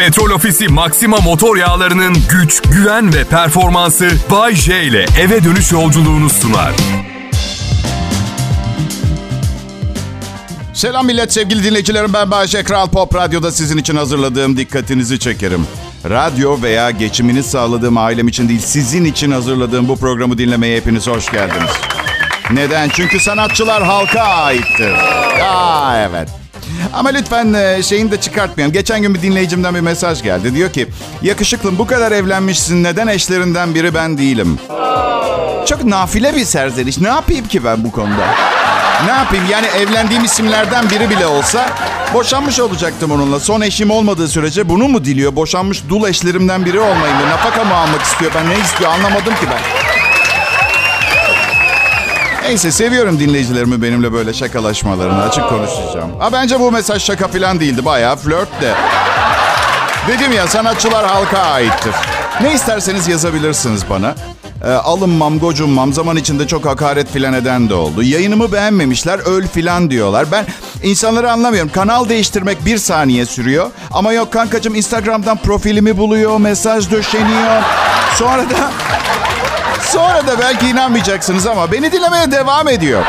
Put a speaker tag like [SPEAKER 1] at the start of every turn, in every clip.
[SPEAKER 1] Petrol Ofisi Maxima motor yağlarının güç, güven ve performansı Bay J ile eve dönüş yolculuğunu sunar.
[SPEAKER 2] Selam millet sevgili dinleyicilerim ben Bayşe Kral Pop Radyo'da sizin için hazırladığım dikkatinizi çekerim. Radyo veya geçimini sağladığım ailem için değil sizin için hazırladığım bu programı dinlemeye hepiniz hoş geldiniz. Neden? Çünkü sanatçılar halka aittir. Aa evet. Ama lütfen e, şeyini de çıkartmayalım. Geçen gün bir dinleyicimden bir mesaj geldi. Diyor ki yakışıklım bu kadar evlenmişsin neden eşlerinden biri ben değilim? Çok nafile bir serzeniş. Ne yapayım ki ben bu konuda? Ne yapayım? Yani evlendiğim isimlerden biri bile olsa boşanmış olacaktım onunla. Son eşim olmadığı sürece bunu mu diliyor? Boşanmış dul eşlerimden biri olmayı mı? Nafaka mı almak istiyor? Ben ne istiyor anlamadım ki ben. Neyse seviyorum dinleyicilerimi benimle böyle şakalaşmalarını. Açık konuşacağım. Ha, bence bu mesaj şaka falan değildi. Bayağı flört de. Dedim ya sanatçılar halka aittir. Ne isterseniz yazabilirsiniz bana. E, alınmam, gocunmam. Zaman içinde çok hakaret filan eden de oldu. Yayınımı beğenmemişler, öl filan diyorlar. Ben insanları anlamıyorum. Kanal değiştirmek bir saniye sürüyor. Ama yok kankacığım Instagram'dan profilimi buluyor, mesaj döşeniyor. Sonra da... Sonra da belki inanmayacaksınız ama beni dinlemeye devam ediyor.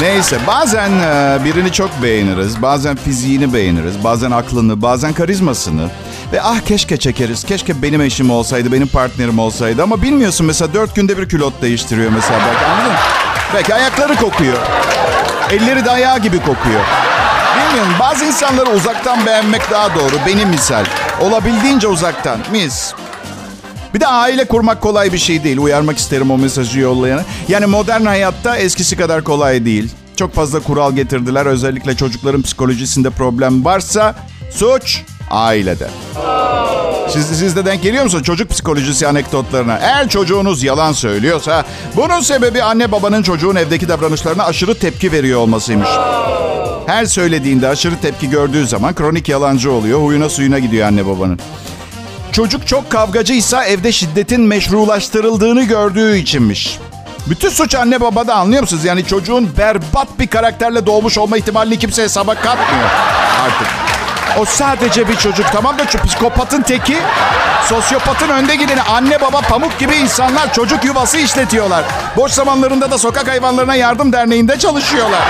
[SPEAKER 2] Neyse bazen e, birini çok beğeniriz. Bazen fiziğini beğeniriz. Bazen aklını, bazen karizmasını. Ve ah keşke çekeriz. Keşke benim eşim olsaydı, benim partnerim olsaydı. Ama bilmiyorsun mesela dört günde bir külot değiştiriyor mesela. Belki anladın mı? Belki ayakları kokuyor. Elleri de ayağı gibi kokuyor. Bilmiyorum bazı insanları uzaktan beğenmek daha doğru. Benim misal. Olabildiğince uzaktan. Mis. Bir de aile kurmak kolay bir şey değil. Uyarmak isterim o mesajı yollayana. Yani modern hayatta eskisi kadar kolay değil. Çok fazla kural getirdiler. Özellikle çocukların psikolojisinde problem varsa suç ailede. Siz, siz de denk geliyor musunuz çocuk psikolojisi anekdotlarına? Eğer çocuğunuz yalan söylüyorsa bunun sebebi anne babanın çocuğun evdeki davranışlarına aşırı tepki veriyor olmasıymış. Her söylediğinde aşırı tepki gördüğü zaman kronik yalancı oluyor. Huyuna suyuna gidiyor anne babanın. Çocuk çok kavgacıysa evde şiddetin meşrulaştırıldığını gördüğü içinmiş. Bütün suç anne babada anlıyor musunuz? Yani çocuğun berbat bir karakterle doğmuş olma ihtimalini kimse hesaba katmıyor artık. O sadece bir çocuk tamam da şu psikopatın teki, sosyopatın önde gideni anne baba pamuk gibi insanlar çocuk yuvası işletiyorlar. Boş zamanlarında da sokak hayvanlarına yardım derneğinde çalışıyorlar.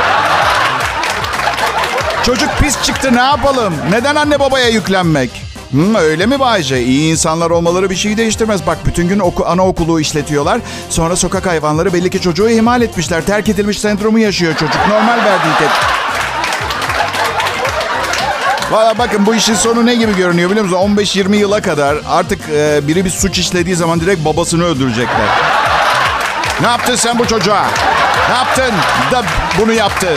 [SPEAKER 2] Çocuk pis çıktı ne yapalım? Neden anne babaya yüklenmek? Hı, öyle mi Bayce? İyi insanlar olmaları bir şeyi değiştirmez. Bak bütün gün oku, anaokulu işletiyorlar. Sonra sokak hayvanları belli ki çocuğu ihmal etmişler. Terk edilmiş sendromu yaşıyor çocuk. Normal verdiği tepki. Valla bakın bu işin sonu ne gibi görünüyor biliyor musun? 15-20 yıla kadar artık e, biri bir suç işlediği zaman direkt babasını öldürecekler. Ne yaptın sen bu çocuğa? Ne yaptın da bunu yaptı?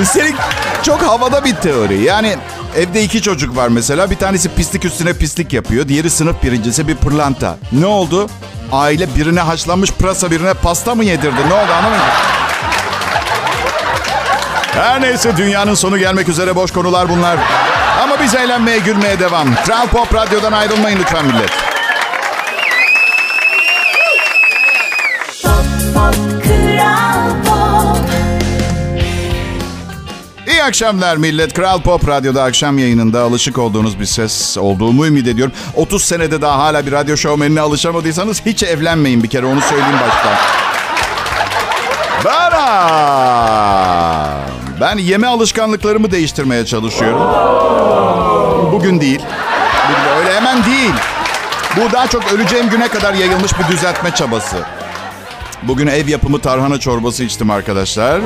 [SPEAKER 2] Üstelik çok havada bir teori. Yani evde iki çocuk var mesela. Bir tanesi pislik üstüne pislik yapıyor. Diğeri sınıf birincisi bir pırlanta. Ne oldu? Aile birine haşlanmış pırasa birine pasta mı yedirdi? Ne oldu anlamadım. Her neyse dünyanın sonu gelmek üzere boş konular bunlar. Ama biz eğlenmeye gülmeye devam. Kral Pop Radyo'dan ayrılmayın lütfen millet. İyi akşamlar millet. Kral Pop Radyo'da akşam yayınında alışık olduğunuz bir ses olduğumu ümit ediyorum. 30 senede daha hala bir radyo şovmenine alışamadıysanız hiç evlenmeyin bir kere onu söyleyeyim baştan. Bana! Ben yeme alışkanlıklarımı değiştirmeye çalışıyorum. Bugün değil. Bugün öyle hemen değil. Bu daha çok öleceğim güne kadar yayılmış bir düzeltme çabası. Bugün ev yapımı tarhana çorbası içtim arkadaşlar.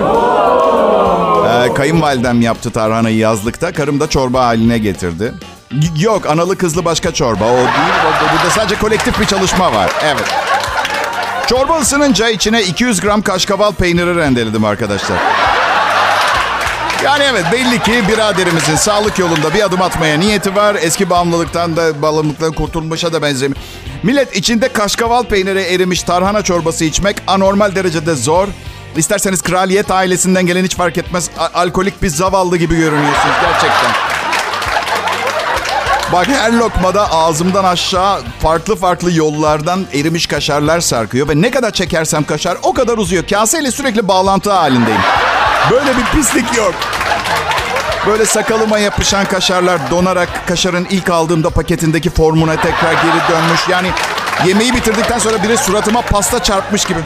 [SPEAKER 2] Ee, kayınvalidem yaptı tarhanayı yazlıkta. Karım da çorba haline getirdi. Y- Yok analı kızlı başka çorba. O değil. Burada sadece kolektif bir çalışma var. Evet. Çorba ısınınca içine 200 gram kaşkaval peyniri rendeledim arkadaşlar. Yani evet belli ki biraderimizin sağlık yolunda bir adım atmaya niyeti var. Eski bağımlılıktan da bağımlılıktan kurtulmuşa da benzemiyor. Millet içinde kaşkaval peyniri erimiş tarhana çorbası içmek anormal derecede zor. İsterseniz kraliyet ailesinden gelen hiç fark etmez. A- alkolik bir zavallı gibi görünüyorsunuz gerçekten. Bak her lokmada ağzımdan aşağı farklı farklı yollardan erimiş kaşarlar sarkıyor. Ve ne kadar çekersem kaşar o kadar uzuyor. Kaseyle sürekli bağlantı halindeyim. Böyle bir pislik yok. Böyle sakalıma yapışan kaşarlar donarak kaşarın ilk aldığımda paketindeki formuna tekrar geri dönmüş. Yani yemeği bitirdikten sonra biri suratıma pasta çarpmış gibi.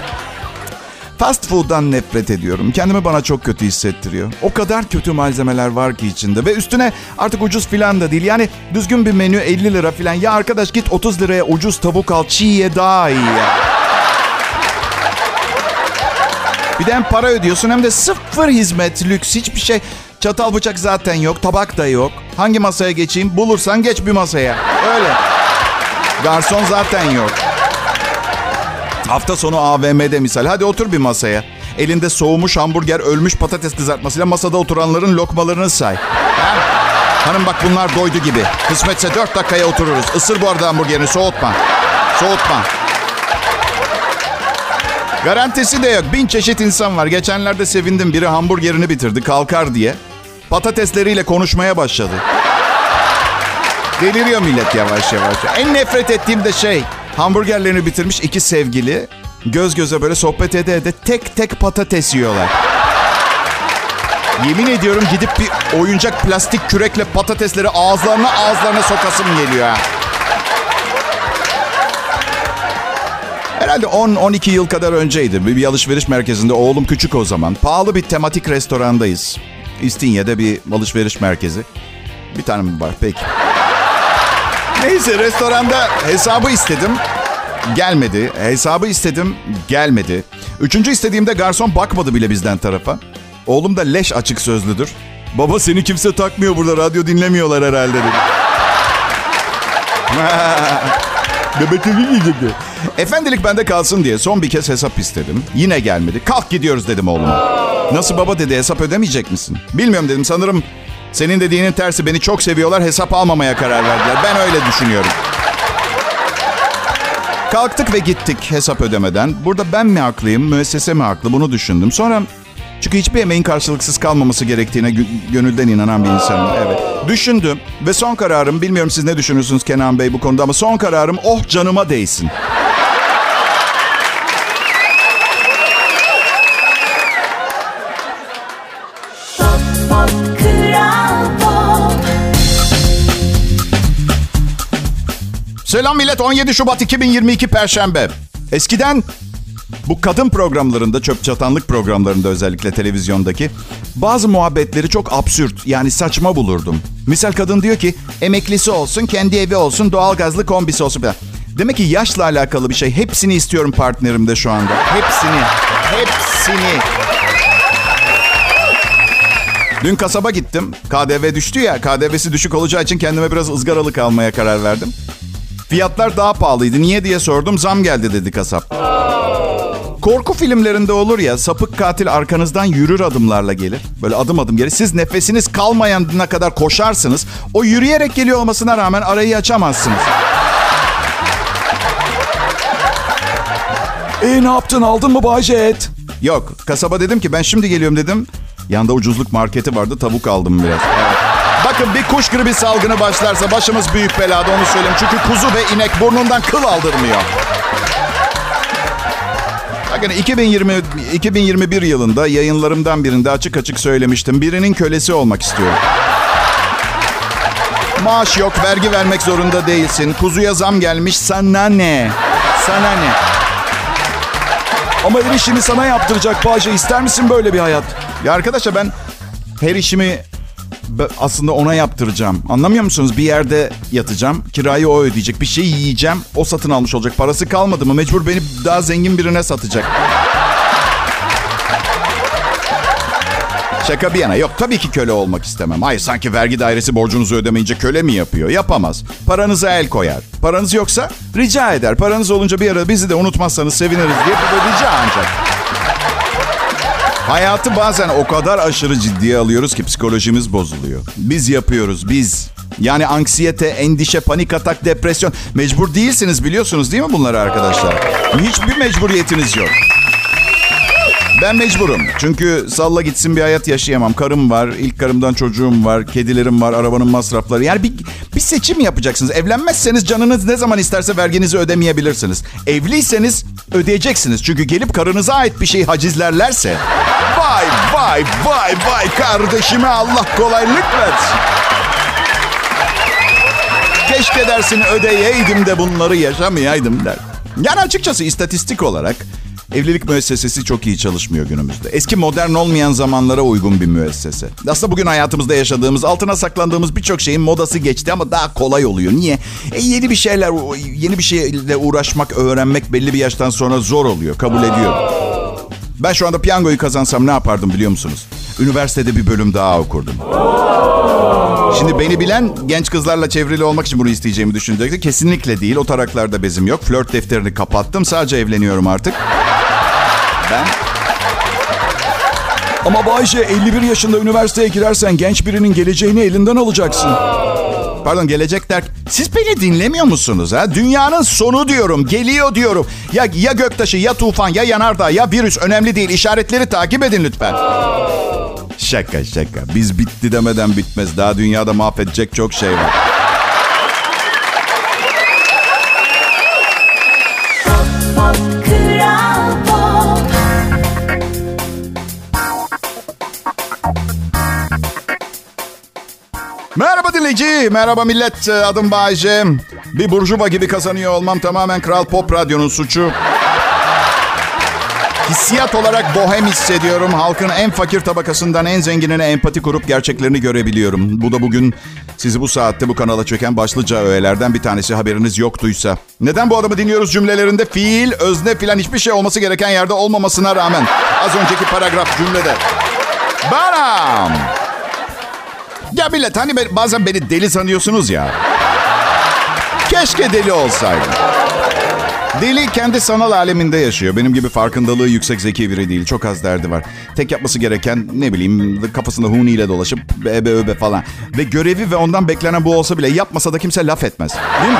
[SPEAKER 2] Fast food'dan nefret ediyorum. Kendimi bana çok kötü hissettiriyor. O kadar kötü malzemeler var ki içinde. Ve üstüne artık ucuz filan da değil. Yani düzgün bir menü 50 lira filan. Ya arkadaş git 30 liraya ucuz tavuk al. Çiğ ye daha iyi ya. Bir de hem para ödüyorsun hem de sıfır hizmet, lüks, hiçbir şey. Çatal bıçak zaten yok, tabak da yok. Hangi masaya geçeyim? Bulursan geç bir masaya. Öyle. Garson zaten yok. Hafta sonu AVM'de misal. Hadi otur bir masaya. Elinde soğumuş hamburger, ölmüş patates kızartmasıyla masada oturanların lokmalarını say. Ha? Hanım bak bunlar doydu gibi. Kısmetse dört dakikaya otururuz. Isır bu arada hamburgerini soğutma. Soğutma. Garantisi de yok. Bin çeşit insan var. Geçenlerde sevindim. Biri hamburgerini bitirdi kalkar diye. Patatesleriyle konuşmaya başladı. Deliriyor millet yavaş yavaş. En nefret ettiğim de şey. Hamburgerlerini bitirmiş iki sevgili. Göz göze böyle sohbet ede ede tek tek patates yiyorlar. Yemin ediyorum gidip bir oyuncak plastik kürekle patatesleri ağızlarına ağızlarına sokasım geliyor ha. Herhalde 10-12 yıl kadar önceydi. Bir, bir alışveriş merkezinde oğlum küçük o zaman. Pahalı bir tematik restorandayız. İstinye'de bir alışveriş merkezi. Bir tane mi var? Peki. Neyse restoranda hesabı istedim. Gelmedi. Hesabı istedim. Gelmedi. Üçüncü istediğimde garson bakmadı bile bizden tarafa. Oğlum da leş açık sözlüdür. Baba seni kimse takmıyor burada. Radyo dinlemiyorlar herhalde dedi. Bebek evi giyecekti. Efendilik bende kalsın diye son bir kez hesap istedim. Yine gelmedi. Kalk gidiyoruz dedim oğluma. Nasıl baba dedi hesap ödemeyecek misin? Bilmiyorum dedim sanırım senin dediğinin tersi beni çok seviyorlar hesap almamaya karar verdiler. Ben öyle düşünüyorum. Kalktık ve gittik hesap ödemeden. Burada ben mi haklıyım, müessese mi haklı bunu düşündüm. Sonra çünkü hiçbir emeğin karşılıksız kalmaması gerektiğine gö- gönülden inanan bir insanım. Evet. Düşündüm ve son kararım, bilmiyorum siz ne düşünürsünüz Kenan Bey bu konuda ama son kararım oh canıma değsin. Selam millet 17 Şubat 2022 Perşembe. Eskiden bu kadın programlarında, çöp çatanlık programlarında özellikle televizyondaki bazı muhabbetleri çok absürt yani saçma bulurdum. Misal kadın diyor ki emeklisi olsun, kendi evi olsun, doğalgazlı kombisi olsun falan. Demek ki yaşla alakalı bir şey. Hepsini istiyorum partnerimde şu anda. Hepsini. Hepsini. Dün kasaba gittim. KDV düştü ya. KDV'si düşük olacağı için kendime biraz ızgaralık almaya karar verdim. Fiyatlar daha pahalıydı. Niye diye sordum. Zam geldi dedi kasap. Korku filmlerinde olur ya sapık katil arkanızdan yürür adımlarla gelir. Böyle adım adım gelir. Siz nefesiniz kalmayana kadar koşarsınız. O yürüyerek geliyor olmasına rağmen arayı açamazsınız. E ne yaptın aldın mı Bayjet? Yok kasaba dedim ki ben şimdi geliyorum dedim. Yanda ucuzluk marketi vardı tavuk aldım biraz. Evet. Bakın bir kuş gribi salgını başlarsa başımız büyük belada onu söyleyeyim. Çünkü kuzu ve inek burnundan kıl aldırmıyor. Bakın 2020 2021 yılında yayınlarımdan birinde açık açık söylemiştim. Birinin kölesi olmak istiyorum. Maaş yok, vergi vermek zorunda değilsin. Kuzuya zam gelmiş, sana ne? Sana ne? Ama her işimi sana yaptıracak Bahçe. İster misin böyle bir hayat? Ya arkadaşlar ben her işimi aslında ona yaptıracağım. Anlamıyor musunuz? Bir yerde yatacağım. Kirayı o ödeyecek. Bir şey yiyeceğim. O satın almış olacak. Parası kalmadı mı? Mecbur beni daha zengin birine satacak. Şaka bir yana. Yok tabii ki köle olmak istemem. Hayır sanki vergi dairesi borcunuzu ödemeyince köle mi yapıyor? Yapamaz. Paranıza el koyar. Paranız yoksa rica eder. Paranız olunca bir ara bizi de unutmazsanız seviniriz diye rica ancak. Hayatı bazen o kadar aşırı ciddiye alıyoruz ki psikolojimiz bozuluyor. Biz yapıyoruz, biz. Yani anksiyete, endişe, panik atak, depresyon. Mecbur değilsiniz biliyorsunuz değil mi bunları arkadaşlar? Hiçbir mecburiyetiniz yok. Ben mecburum. Çünkü salla gitsin bir hayat yaşayamam. Karım var, ilk karımdan çocuğum var, kedilerim var, arabanın masrafları. Yani bir, bir seçim yapacaksınız. Evlenmezseniz canınız ne zaman isterse verginizi ödemeyebilirsiniz. Evliyseniz ödeyeceksiniz. Çünkü gelip karınıza ait bir şeyi hacizlerlerse... Vay vay Vay vay kardeşime Allah kolaylık versin. Keşke dersini ödeyeydim de bunları yaşamayaydım der. Yani açıkçası istatistik olarak evlilik müessesesi çok iyi çalışmıyor günümüzde. Eski modern olmayan zamanlara uygun bir müessese. Aslında bugün hayatımızda yaşadığımız, altına saklandığımız birçok şeyin modası geçti ama daha kolay oluyor. Niye? E, yeni bir şeyler, yeni bir şeyle uğraşmak, öğrenmek belli bir yaştan sonra zor oluyor. Kabul ediyorum. Ben şu anda piyangoyu kazansam ne yapardım biliyor musunuz? Üniversitede bir bölüm daha okurdum. Şimdi beni bilen genç kızlarla çevrili olmak için bunu isteyeceğimi düşünecekti. Kesinlikle değil. O taraklarda bezim yok. Flört defterini kapattım. Sadece evleniyorum artık. Ben... Ama Bayce 51 yaşında üniversiteye girersen genç birinin geleceğini elinden alacaksın. Pardon gelecek der. Siz beni dinlemiyor musunuz ha? Dünyanın sonu diyorum. Geliyor diyorum. Ya ya göktaşı ya tufan ya yanardağ ya virüs önemli değil. İşaretleri takip edin lütfen. Şaka şaka. Biz bitti demeden bitmez. Daha dünyada mahvedecek çok şey var. Merhaba millet. Adım Bayece. Bir burjuva gibi kazanıyor olmam tamamen Kral Pop Radyo'nun suçu. Hissiyat olarak bohem hissediyorum. Halkın en fakir tabakasından en zenginine empati kurup gerçeklerini görebiliyorum. Bu da bugün sizi bu saatte bu kanala çeken başlıca öğelerden bir tanesi haberiniz yoktuysa. Neden bu adamı dinliyoruz cümlelerinde fiil, özne filan hiçbir şey olması gereken yerde olmamasına rağmen. Az önceki paragraf cümlede. Baram. Ya millet hani bazen beni deli sanıyorsunuz ya. Keşke deli olsaydım. Deli kendi sanal aleminde yaşıyor. Benim gibi farkındalığı yüksek zeki biri değil. Çok az derdi var. Tek yapması gereken ne bileyim kafasında huniyle dolaşıp ebe öbe falan. Ve görevi ve ondan beklenen bu olsa bile yapmasa da kimse laf etmez. Değil mi?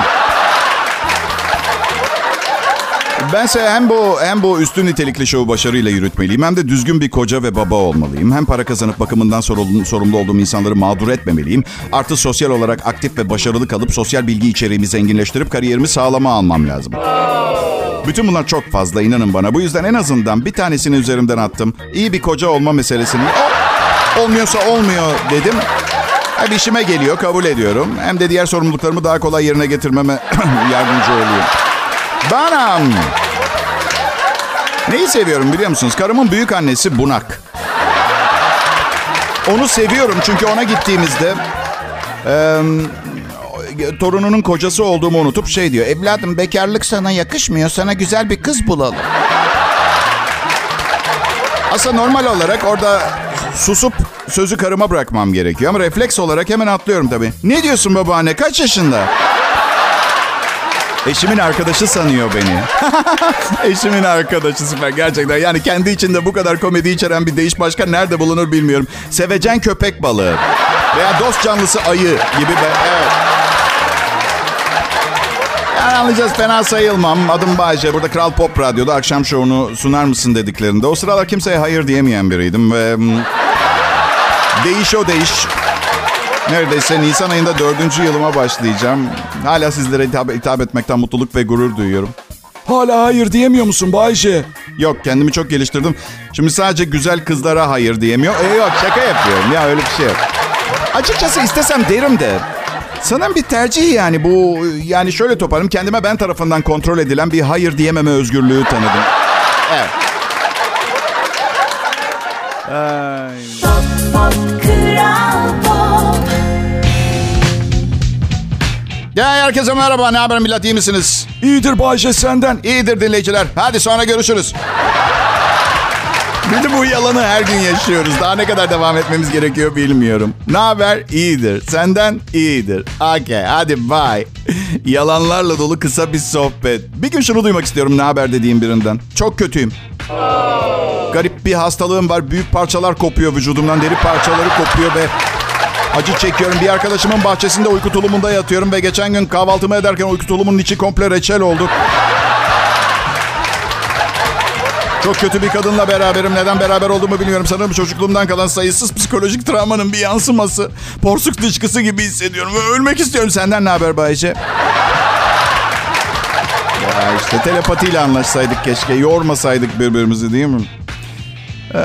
[SPEAKER 2] Bense hem bu hem bu üstün nitelikli şovu başarıyla yürütmeliyim hem de düzgün bir koca ve baba olmalıyım. Hem para kazanıp bakımından sorumlu, sorumlu olduğum insanları mağdur etmemeliyim. Artı sosyal olarak aktif ve başarılı kalıp sosyal bilgi içeriğimi zenginleştirip kariyerimi sağlama almam lazım. Bütün bunlar çok fazla inanın bana. Bu yüzden en azından bir tanesini üzerimden attım. İyi bir koca olma meselesini. Olmuyorsa olmuyor dedim. Hem işime geliyor kabul ediyorum. Hem de diğer sorumluluklarımı daha kolay yerine getirmeme yardımcı oluyor. Banam. Neyi seviyorum biliyor musunuz? Karımın büyük annesi Bunak. Onu seviyorum çünkü ona gittiğimizde e, torununun kocası olduğumu unutup şey diyor. Evladım bekarlık sana yakışmıyor. Sana güzel bir kız bulalım. Aslında normal olarak orada susup sözü karıma bırakmam gerekiyor. Ama refleks olarak hemen atlıyorum tabii. Ne diyorsun babaanne? Kaç yaşında? Eşimin arkadaşı sanıyor beni. Eşimin arkadaşı süper gerçekten. Yani kendi içinde bu kadar komedi içeren bir değiş başka nerede bulunur bilmiyorum. Sevecen köpek balığı. Veya dost canlısı ayı gibi. Be. Evet. Yani anlayacağız fena sayılmam. Adım Bayce. Burada Kral Pop Radyo'da akşam şovunu sunar mısın dediklerinde. O sıralar kimseye hayır diyemeyen biriydim. Ve mm, değiş o değiş. Neredeyse Nisan ayında dördüncü yılıma başlayacağım. Hala sizlere hitap, hitap etmekten mutluluk ve gurur duyuyorum. Hala hayır diyemiyor musun Bayce? Yok kendimi çok geliştirdim. Şimdi sadece güzel kızlara hayır diyemiyor. E yok şaka yapıyorum ya öyle bir şey yok. Açıkçası istesem derim de. Sanırım bir tercih yani bu. Yani şöyle toparım kendime ben tarafından kontrol edilen bir hayır diyememe özgürlüğü tanıdım. Evet. Ay.
[SPEAKER 3] Pop Kral
[SPEAKER 2] Ya herkese merhaba. Ne haber millet iyi misiniz? İyidir Bayşe senden. İyidir dinleyiciler. Hadi sonra görüşürüz. Bir de bu yalanı her gün yaşıyoruz. Daha ne kadar devam etmemiz gerekiyor bilmiyorum. Ne haber? İyidir. Senden iyidir. Okey hadi bye. Yalanlarla dolu kısa bir sohbet. Bir gün şunu duymak istiyorum ne haber dediğim birinden. Çok kötüyüm. Garip bir hastalığım var. Büyük parçalar kopuyor vücudumdan. Deri parçaları kopuyor ve Acı çekiyorum. Bir arkadaşımın bahçesinde uyku tulumunda yatıyorum ve geçen gün kahvaltımı ederken uyku tulumunun içi komple reçel oldu. Çok kötü bir kadınla beraberim. Neden beraber olduğumu bilmiyorum. Sanırım çocukluğumdan kalan sayısız psikolojik travmanın bir yansıması. Porsuk dışkısı gibi hissediyorum. Ve ölmek istiyorum. Senden ne haber Bayce? Ya işte telepatiyle anlaşsaydık keşke. Yormasaydık birbirimizi değil mi? Ee,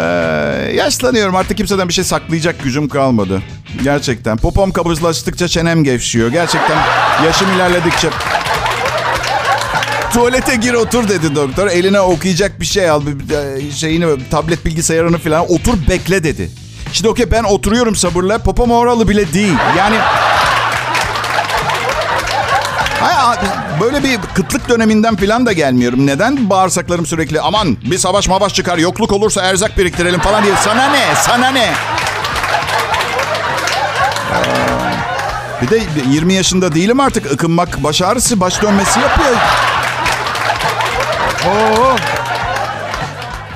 [SPEAKER 2] yaşlanıyorum artık kimseden bir şey saklayacak gücüm kalmadı. Gerçekten. Popom kabızlaştıkça çenem gevşiyor. Gerçekten yaşım ilerledikçe. Tuvalete gir otur dedi doktor. Eline okuyacak bir şey al. bir- Şeyini, tablet bilgisayarını falan. Otur bekle dedi. Şimdi okey ben oturuyorum sabırla. Popom oralı bile değil. Yani... Hayır, böyle bir kıtlık döneminden falan da gelmiyorum. Neden bağırsaklarım sürekli aman bir savaş mavaş çıkar yokluk olursa erzak biriktirelim falan diye. Sana ne? Sana ne? Aa, Bir de 20 yaşında değilim artık. Ikınmak, baş ağrısı, baş dönmesi yapıyor. Oo.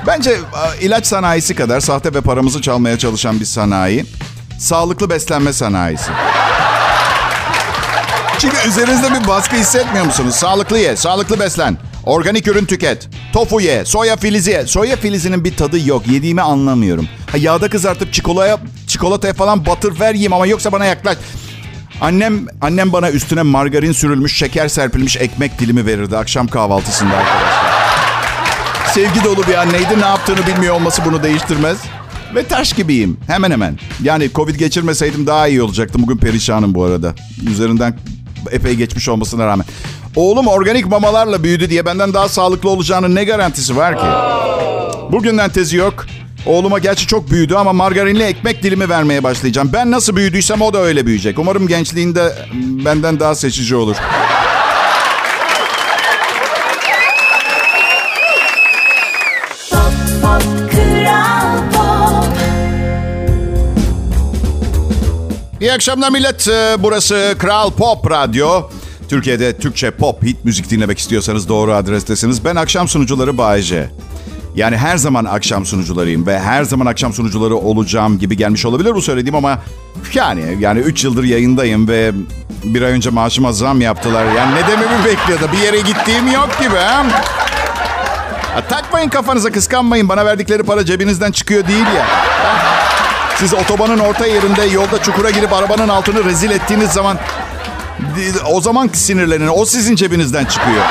[SPEAKER 2] Bence e, ilaç sanayisi kadar sahte ve paramızı çalmaya çalışan bir sanayi. Sağlıklı beslenme sanayisi. Çünkü üzerinizde bir baskı hissetmiyor musunuz? Sağlıklı ye, sağlıklı beslen. Organik ürün tüket. Tofu ye, soya filizi ye. Soya filizinin bir tadı yok. Yediğimi anlamıyorum. Ha, yağda kızartıp çikolataya, çikolataya falan batır ver yiyeyim ama yoksa bana yaklaş. Annem annem bana üstüne margarin sürülmüş, şeker serpilmiş ekmek dilimi verirdi akşam kahvaltısında arkadaşlar. Sevgi dolu bir anneydi. Ne yaptığını bilmiyor olması bunu değiştirmez. Ve taş gibiyim. Hemen hemen. Yani Covid geçirmeseydim daha iyi olacaktım. Bugün perişanım bu arada. Üzerinden epey geçmiş olmasına rağmen. Oğlum organik mamalarla büyüdü diye benden daha sağlıklı olacağının ne garantisi var ki? Bugünden tezi yok. Oğluma gerçi çok büyüdü ama margarinli ekmek dilimi vermeye başlayacağım. Ben nasıl büyüdüysem o da öyle büyüyecek. Umarım gençliğinde benden daha seçici olur. İyi akşamlar millet. Ee, Burası Kral Pop Radyo. Türkiye'de Türkçe pop hit müzik dinlemek istiyorsanız doğru adrestesiniz. Ben akşam sunucuları Bayece. Yani her zaman akşam sunucularıyım ve her zaman akşam sunucuları olacağım gibi gelmiş olabilir bu söylediğim ama yani yani 3 yıldır yayındayım ve bir ay önce maaşıma zam yaptılar. Yani ne dememi bekliyordu? Bir yere gittiğim yok gibi ha? Ha, takmayın kafanıza kıskanmayın. Bana verdikleri para cebinizden çıkıyor değil ya. Siz otobanın orta yerinde yolda çukura girip arabanın altını rezil ettiğiniz zaman o zaman sinirlenin. O sizin cebinizden çıkıyor.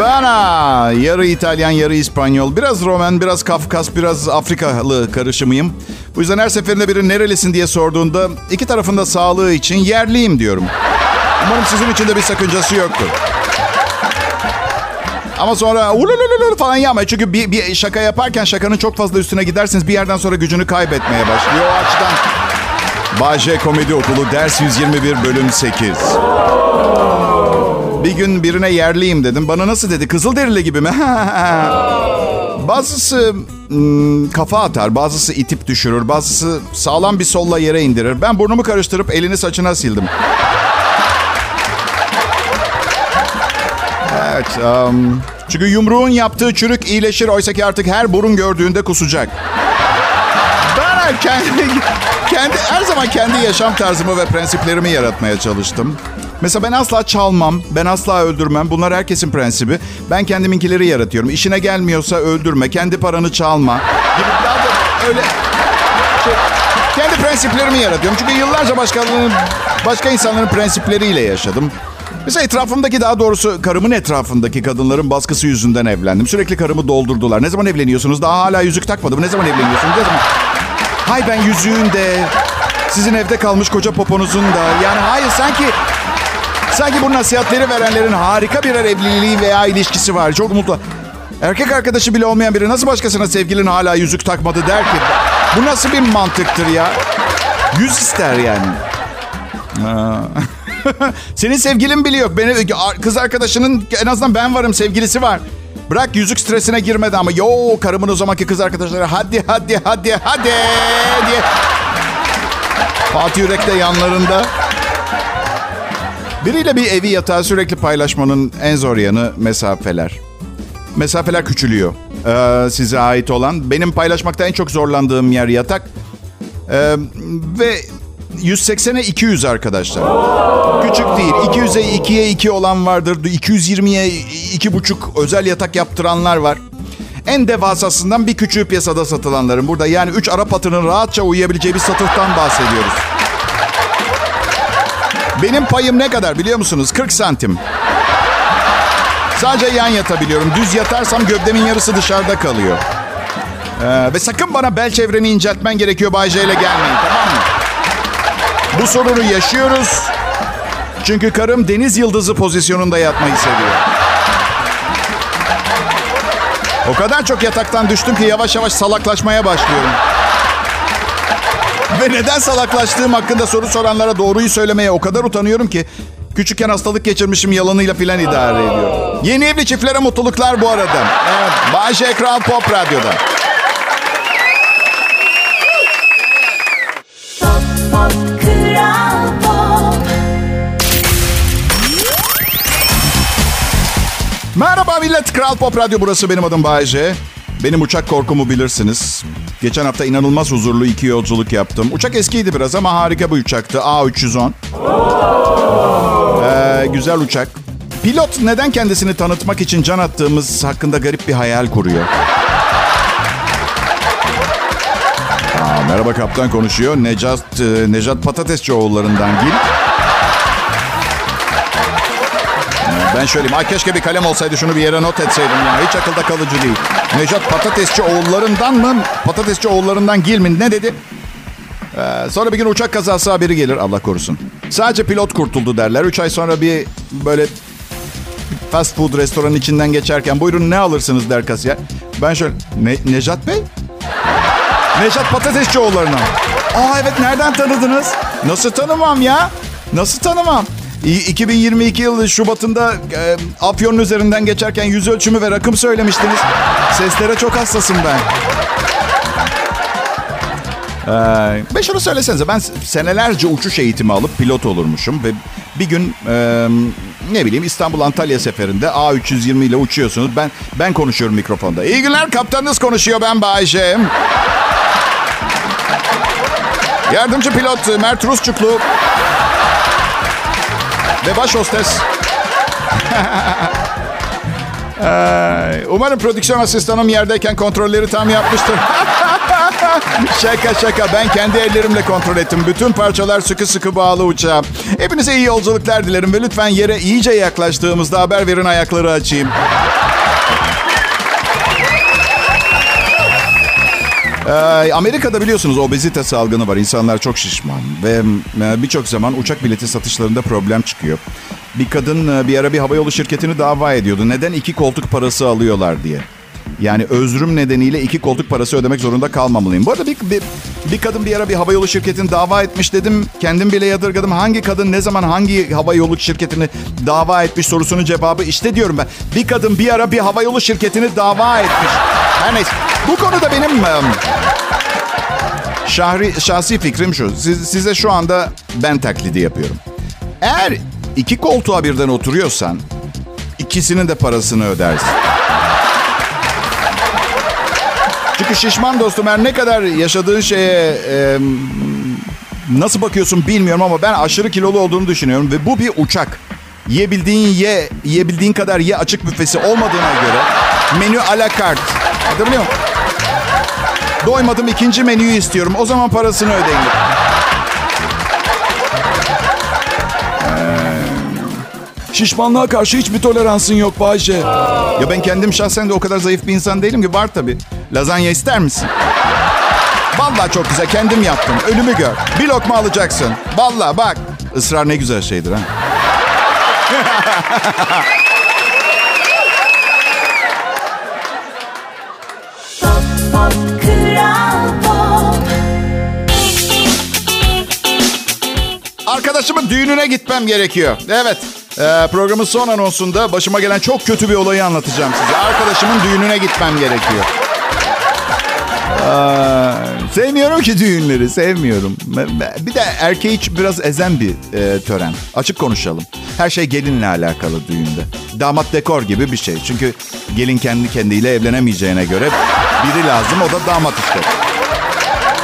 [SPEAKER 2] Ben ha, yarı İtalyan, yarı İspanyol. Biraz Roman, biraz Kafkas, biraz Afrikalı karışımıyım. Bu yüzden her seferinde biri nerelisin diye sorduğunda iki tarafında sağlığı için yerliyim diyorum. Umarım sizin için de bir sakıncası yoktur. Ama sonra ululululu falan yapmayın. Çünkü bir, bir şaka yaparken şakanın çok fazla üstüne giderseniz bir yerden sonra gücünü kaybetmeye başlıyor. O açıdan Bağcay Komedi Okulu ders 121 bölüm 8. Bir gün birine yerliyim dedim. Bana nasıl dedi? Kızılderili gibi mi? bazısı hmm, kafa atar, bazısı itip düşürür, bazısı sağlam bir solla yere indirir. Ben burnumu karıştırıp elini saçına sildim. Evet. um, çünkü yumruğun yaptığı çürük iyileşir. Oysa ki artık her burun gördüğünde kusacak. Ben kendi, kendi, her zaman kendi yaşam tarzımı ve prensiplerimi yaratmaya çalıştım. Mesela ben asla çalmam, ben asla öldürmem. Bunlar herkesin prensibi. Ben kendiminkileri yaratıyorum. İşine gelmiyorsa öldürme, kendi paranı çalma. Gibi daha da öyle şey, kendi prensiplerimi yaratıyorum. Çünkü yıllarca başkalarının, başka insanların prensipleriyle yaşadım. Mesela etrafımdaki daha doğrusu karımın etrafındaki kadınların baskısı yüzünden evlendim. Sürekli karımı doldurdular. Ne zaman evleniyorsunuz? Daha hala yüzük takmadım. Ne zaman evleniyorsunuz? Ne zaman? Hay ben yüzüğün de, sizin evde kalmış koca poponuzun da. Yani hayır sanki sanki bu nasihatleri verenlerin harika birer evliliği veya ilişkisi var. Çok mutlu. Erkek arkadaşı bile olmayan biri nasıl başkasına sevgilin hala yüzük takmadı der ki. Bu nasıl bir mantıktır ya? Yüz ister yani. Senin sevgilin bile yok. Benim kız arkadaşının en azından ben varım sevgilisi var. Bırak yüzük stresine girmedi ama yo karımın o zamanki kız arkadaşları hadi hadi hadi hadi diye. Fatih Yürek de yanlarında. Biriyle bir evi yatağı sürekli paylaşmanın en zor yanı mesafeler. Mesafeler küçülüyor. Ee, size ait olan. Benim paylaşmakta en çok zorlandığım yer yatak. Ee, ve 180'e 200 arkadaşlar. Küçük değil. 200'e 2'ye 2 olan vardır. 220'ye 2,5 özel yatak yaptıranlar var. En devasasından bir küçüğü piyasada satılanların burada. Yani 3 Arap atının rahatça uyuyabileceği bir satıhtan bahsediyoruz. Benim payım ne kadar biliyor musunuz? 40 santim. Sadece yan yatabiliyorum. Düz yatarsam gövdemin yarısı dışarıda kalıyor. Ee, ve sakın bana bel çevreni inceltmen gerekiyor Bay J ile gelmeyin tamam? Bu sorunu yaşıyoruz. Çünkü karım deniz yıldızı pozisyonunda yatmayı seviyor. O kadar çok yataktan düştüm ki yavaş yavaş salaklaşmaya başlıyorum. Ve neden salaklaştığım hakkında soru soranlara doğruyu söylemeye o kadar utanıyorum ki küçükken hastalık geçirmişim yalanıyla filan idare ediyorum. Yeni evli çiftlere mutluluklar bu arada. Evet, Bay J Kral Pop Radyo'da. Merhaba millet. Kral Pop Radyo burası. Benim adım Bayece. Benim uçak korkumu bilirsiniz. Geçen hafta inanılmaz huzurlu iki yolculuk yaptım. Uçak eskiydi biraz ama harika bir uçaktı. A310. Ee, güzel uçak. Pilot neden kendisini tanıtmak için can attığımız hakkında garip bir hayal kuruyor. Aa, merhaba kaptan konuşuyor. Necat, e, Necat Patatesçi oğullarından Gil. Ben şöyleyeyim. Ay keşke bir kalem olsaydı şunu bir yere not etseydim ya. Hiç akılda kalıcı değil. Necat Patatesçi oğullarından mı? Patatesçi oğullarından Gil mi? Ne dedi? Ee, sonra bir gün uçak kazası haberi gelir. Allah korusun. Sadece pilot kurtuldu derler. Üç ay sonra bir böyle fast food restoranın içinden geçerken buyurun ne alırsınız der kasiyer. Ben şöyle ne, Necat Bey? Necat Patatesçi oğullarından. Aa evet nereden tanıdınız? Nasıl tanımam ya? Nasıl tanımam? İ- 2022 yılı Şubat'ında e, Afyon'un üzerinden geçerken yüz ölçümü ve rakım söylemiştiniz. Seslere çok hassasım ben. Ee, ve şunu söylesenize ben senelerce uçuş eğitimi alıp pilot olurmuşum ve bir gün e, ne bileyim İstanbul Antalya seferinde A320 ile uçuyorsunuz. Ben ben konuşuyorum mikrofonda. İyi günler kaptanınız konuşuyor ben Bayşe. Yardımcı pilot Mert Rusçuklu ve baş hostes. Umarım prodüksiyon asistanım yerdeyken kontrolleri tam yapmıştır. şaka şaka ben kendi ellerimle kontrol ettim. Bütün parçalar sıkı sıkı bağlı uçağa. Hepinize iyi yolculuklar dilerim ve lütfen yere iyice yaklaştığımızda haber verin ayakları açayım. Ee, Amerika'da biliyorsunuz obezite salgını var. İnsanlar çok şişman ve e, birçok zaman uçak bileti satışlarında problem çıkıyor. Bir kadın e, bir ara bir havayolu şirketini dava ediyordu. Neden iki koltuk parası alıyorlar diye. Yani özrüm nedeniyle iki koltuk parası ödemek zorunda kalmamalıyım. Bu arada bir, bir, bir kadın bir ara bir havayolu şirketini dava etmiş dedim. Kendim bile yadırgadım. Hangi kadın ne zaman hangi havayolu şirketini dava etmiş sorusunun cevabı işte diyorum ben. Bir kadın bir ara bir havayolu şirketini dava etmiş. Her neyse. Bu konuda benim şahri, şahsi fikrim şu. Siz, size şu anda ben taklidi yapıyorum. Eğer iki koltuğa birden oturuyorsan ikisinin de parasını ödersin. Çünkü şişman dostum her ne kadar yaşadığın şeye e, nasıl bakıyorsun bilmiyorum ama ben aşırı kilolu olduğunu düşünüyorum ve bu bir uçak. Yiyebildiğin ye, yiyebildiğin kadar ye açık büfesi olmadığına göre menü a la carte. Anlatabiliyor muyum? Doymadım ikinci menüyü istiyorum. O zaman parasını ödeyin. Şişmanlığa karşı hiçbir toleransın yok Bayce. Ya ben kendim şahsen de o kadar zayıf bir insan değilim ki. Var tabii. Lazanya ister misin? Vallahi çok güzel. Kendim yaptım. Ölümü gör. Bir lokma alacaksın. Vallahi bak. Israr ne güzel şeydir ha. Arkadaşımın düğününe gitmem gerekiyor. Evet. Ee, programın son anonsunda başıma gelen çok kötü bir olayı anlatacağım size. Arkadaşımın düğününe gitmem gerekiyor. Aa, sevmiyorum ki düğünleri, sevmiyorum. Bir de erkeği biraz ezen bir e, tören. Açık konuşalım. Her şey gelinle alakalı düğünde. Damat dekor gibi bir şey. Çünkü gelin kendi kendiyle evlenemeyeceğine göre biri lazım, o da damat işte.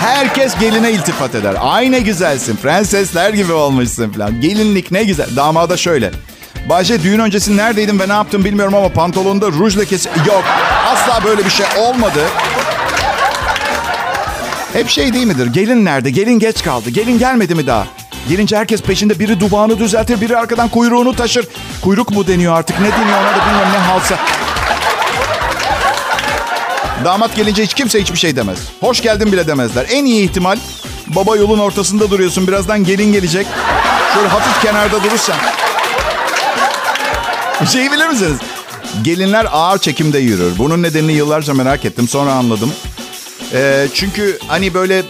[SPEAKER 2] Herkes geline iltifat eder. Ay ne güzelsin. Prensesler gibi olmuşsun falan. Gelinlik ne güzel. Damada şöyle. Bahçe düğün öncesi neredeydin ve ne yaptın bilmiyorum ama pantolonda ruj lekesi... Yok. Asla böyle bir şey olmadı. Hep şey değil midir? Gelin nerede? Gelin geç kaldı. Gelin gelmedi mi daha? Gelince herkes peşinde biri duvağını düzeltir, biri arkadan kuyruğunu taşır. Kuyruk mu deniyor artık ne deniyor ona da bilmiyorum ne halsa. Damat gelince hiç kimse hiçbir şey demez. Hoş geldin bile demezler. En iyi ihtimal baba yolun ortasında duruyorsun. Birazdan gelin gelecek. Şöyle hafif kenarda durursan. Şeyi bilir misiniz? Gelinler ağır çekimde yürür. Bunun nedenini yıllarca merak ettim. Sonra anladım. Ee, çünkü hani böyle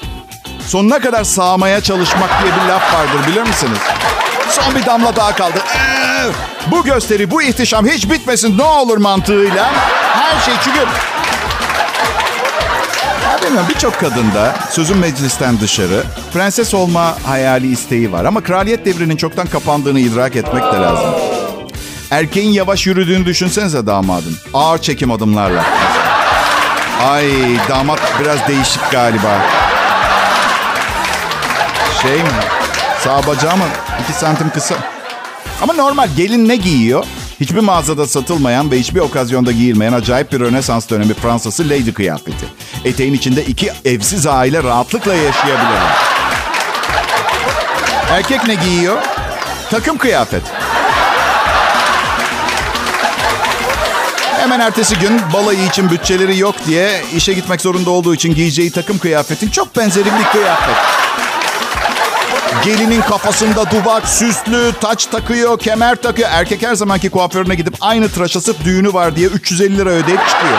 [SPEAKER 2] sonuna kadar sağmaya çalışmak diye bir laf vardır bilir misiniz? Son bir damla daha kaldı. Ee, bu gösteri, bu ihtişam hiç bitmesin ne olur mantığıyla. Her şey çünkü... Ya bilmiyorum birçok kadında sözün meclisten dışarı prenses olma hayali isteği var. Ama kraliyet devrinin çoktan kapandığını idrak etmek de lazım. Erkeğin yavaş yürüdüğünü düşünsenize damadın. Ağır çekim adımlarla. Ay damat biraz değişik galiba. Şey mi? Sağ bacağı mı? İki santim kısa. Ama normal gelin ne giyiyor? Hiçbir mağazada satılmayan ve hiçbir okazyonda giyilmeyen acayip bir Rönesans dönemi Fransası lady kıyafeti. Eteğin içinde iki evsiz aile rahatlıkla yaşayabilirler. Erkek ne giyiyor? Takım kıyafet. Hemen ertesi gün balayı için bütçeleri yok diye işe gitmek zorunda olduğu için giyeceği takım kıyafetin çok benzeri bir kıyafet. Gelinin kafasında duvak, süslü, taç takıyor, kemer takıyor. Erkek her zamanki kuaförüne gidip aynı tıraşa sırf düğünü var diye 350 lira ödeyip çıkıyor.